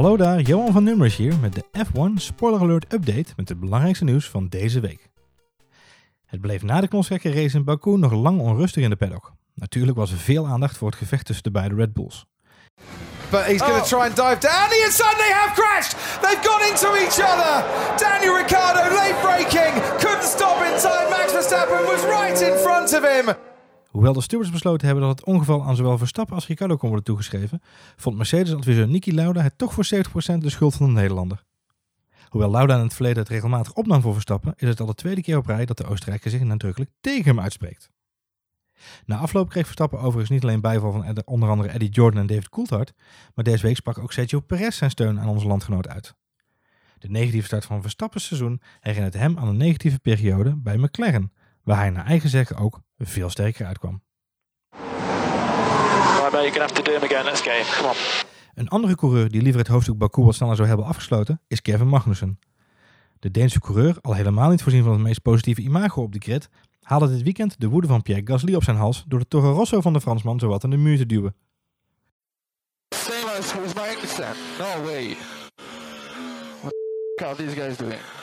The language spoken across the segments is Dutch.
Hallo daar, Johan van Nummers hier met de F1 Spoiler Alert Update met het belangrijkste nieuws van deze week. Het bleef na de race in Baku nog lang onrustig in de paddock. Natuurlijk was er veel aandacht voor het gevecht tussen de beide Red Bulls. But he's going to try and dive down. The inside they have crashed. They've gone into each other. Daniel Ricciardo late braking, couldn't stop in time. Max Verstappen was right in front of him. Hoewel de stewards besloten hebben dat het ongeval aan zowel Verstappen als Ricciardo kon worden toegeschreven, vond Mercedes-adviseur Niki Lauda het toch voor 70% de schuld van de Nederlander. Hoewel Lauda in het verleden het regelmatig opnam voor Verstappen, is het al de tweede keer op rij dat de Oostenrijker zich nadrukkelijk tegen hem uitspreekt. Na afloop kreeg Verstappen overigens niet alleen bijval van onder andere Eddie Jordan en David Coulthard, maar deze week sprak ook Sergio Perez zijn steun aan onze landgenoot uit. De negatieve start van Verstappen's seizoen herinnert hem aan een negatieve periode bij McLaren, waar hij naar eigen zeggen ook veel sterker uitkwam. Een andere coureur die liever het hoofdstuk Baku wat sneller zou hebben afgesloten is Kevin Magnussen. De Deense coureur, al helemaal niet voorzien van het meest positieve imago op de grid, haalde dit weekend de woede van Pierre Gasly op zijn hals door de Toro Rosso van de Fransman zowat in de muur te duwen. No way. What the these guys doing?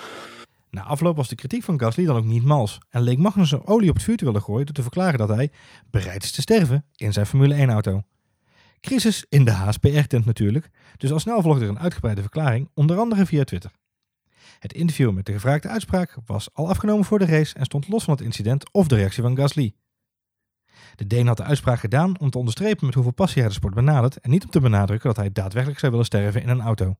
Na afloop was de kritiek van Gasly dan ook niet mals en leek Magnussen olie op het vuur te willen gooien door te verklaren dat hij bereid is te sterven in zijn Formule 1-auto. Crisis in de HSPR-tent natuurlijk, dus al snel volgde er een uitgebreide verklaring, onder andere via Twitter. Het interview met de gevraagde uitspraak was al afgenomen voor de race en stond los van het incident of de reactie van Gasly. De Deen had de uitspraak gedaan om te onderstrepen met hoeveel passie hij de sport benadert en niet om te benadrukken dat hij daadwerkelijk zou willen sterven in een auto.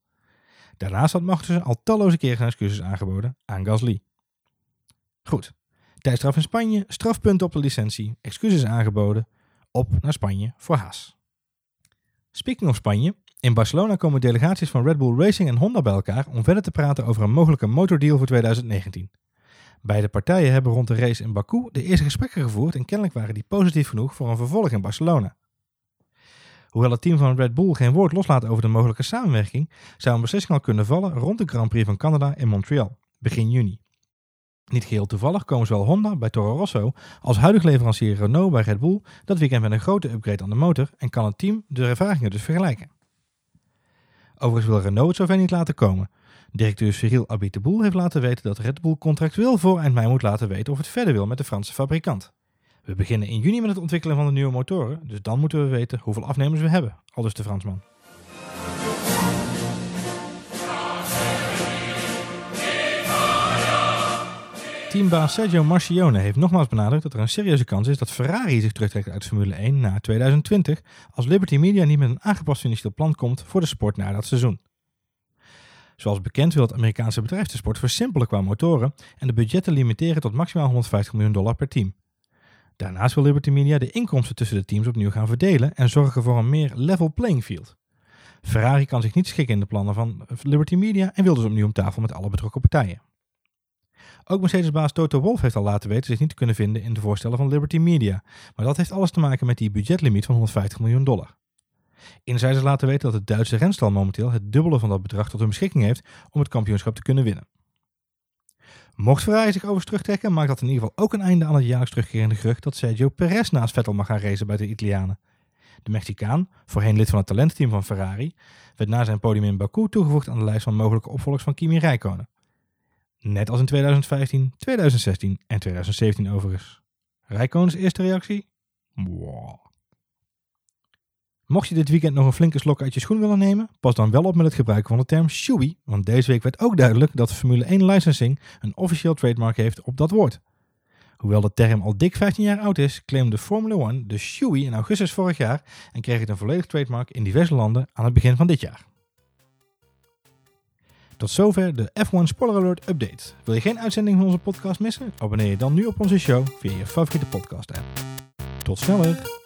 Daarnaast had Magnussen al talloze keren zijn excuses aangeboden aan Gasly. Goed, tijdstraf in Spanje, strafpunten op de licentie, excuses aangeboden, op naar Spanje voor Haas. Speaking of Spanje, in Barcelona komen delegaties van Red Bull Racing en Honda bij elkaar om verder te praten over een mogelijke motordeal voor 2019. Beide partijen hebben rond de race in Baku de eerste gesprekken gevoerd en kennelijk waren die positief genoeg voor een vervolg in Barcelona. Hoewel het team van Red Bull geen woord loslaat over de mogelijke samenwerking, zou een beslissing al kunnen vallen rond de Grand Prix van Canada in Montreal, begin juni. Niet geheel toevallig komen zowel Honda bij Toro Rosso als huidig leverancier Renault bij Red Bull dat weekend met een grote upgrade aan de motor en kan het team de ervaringen dus vergelijken. Overigens wil Renault het zover niet laten komen. Directeur Cyril Abiteboul heeft laten weten dat Red Bull contractueel voor eind mei moet laten weten of het verder wil met de Franse fabrikant. We beginnen in juni met het ontwikkelen van de nieuwe motoren, dus dan moeten we weten hoeveel afnemers we hebben, aldus de Fransman. Teambaas Sergio Marcione heeft nogmaals benadrukt dat er een serieuze kans is dat Ferrari zich terugtrekt uit Formule 1 na 2020 als Liberty Media niet met een aangepast financieel plan komt voor de sport na dat seizoen. Zoals bekend wil het Amerikaanse bedrijf de sport versimpelen qua motoren en de budgetten limiteren tot maximaal 150 miljoen dollar per team. Daarnaast wil Liberty Media de inkomsten tussen de teams opnieuw gaan verdelen en zorgen voor een meer level playing field. Ferrari kan zich niet schikken in de plannen van Liberty Media en wil dus opnieuw om tafel met alle betrokken partijen. Ook Mercedes-baas Toto Wolff heeft al laten weten zich niet te kunnen vinden in de voorstellen van Liberty Media, maar dat heeft alles te maken met die budgetlimiet van 150 miljoen dollar. Insiders laten weten dat het Duitse renstal momenteel het dubbele van dat bedrag tot hun beschikking heeft om het kampioenschap te kunnen winnen. Mocht Ferrari zich overigens terugtrekken, maakt dat in ieder geval ook een einde aan het jaarlijks terugkerende gerucht dat Sergio Perez naast Vettel mag gaan racen bij de Italianen. De Mexicaan, voorheen lid van het talentteam van Ferrari, werd na zijn podium in Baku toegevoegd aan de lijst van mogelijke opvolgers van Kimi Räikkönen. Net als in 2015, 2016 en 2017 overigens. Räikkönen's eerste reactie? Wow. Mocht je dit weekend nog een flinke slok uit je schoen willen nemen, pas dan wel op met het gebruiken van de term shoey, want deze week werd ook duidelijk dat Formule 1 licensing een officieel trademark heeft op dat woord. Hoewel de term al dik 15 jaar oud is, claimde Formula 1 de shoey in augustus vorig jaar en kreeg het een volledig trademark in diverse landen aan het begin van dit jaar. Tot zover de F1 Spoiler Alert Update. Wil je geen uitzending van onze podcast missen? Abonneer je dan nu op onze show via je favoriete podcast app. Tot sneller!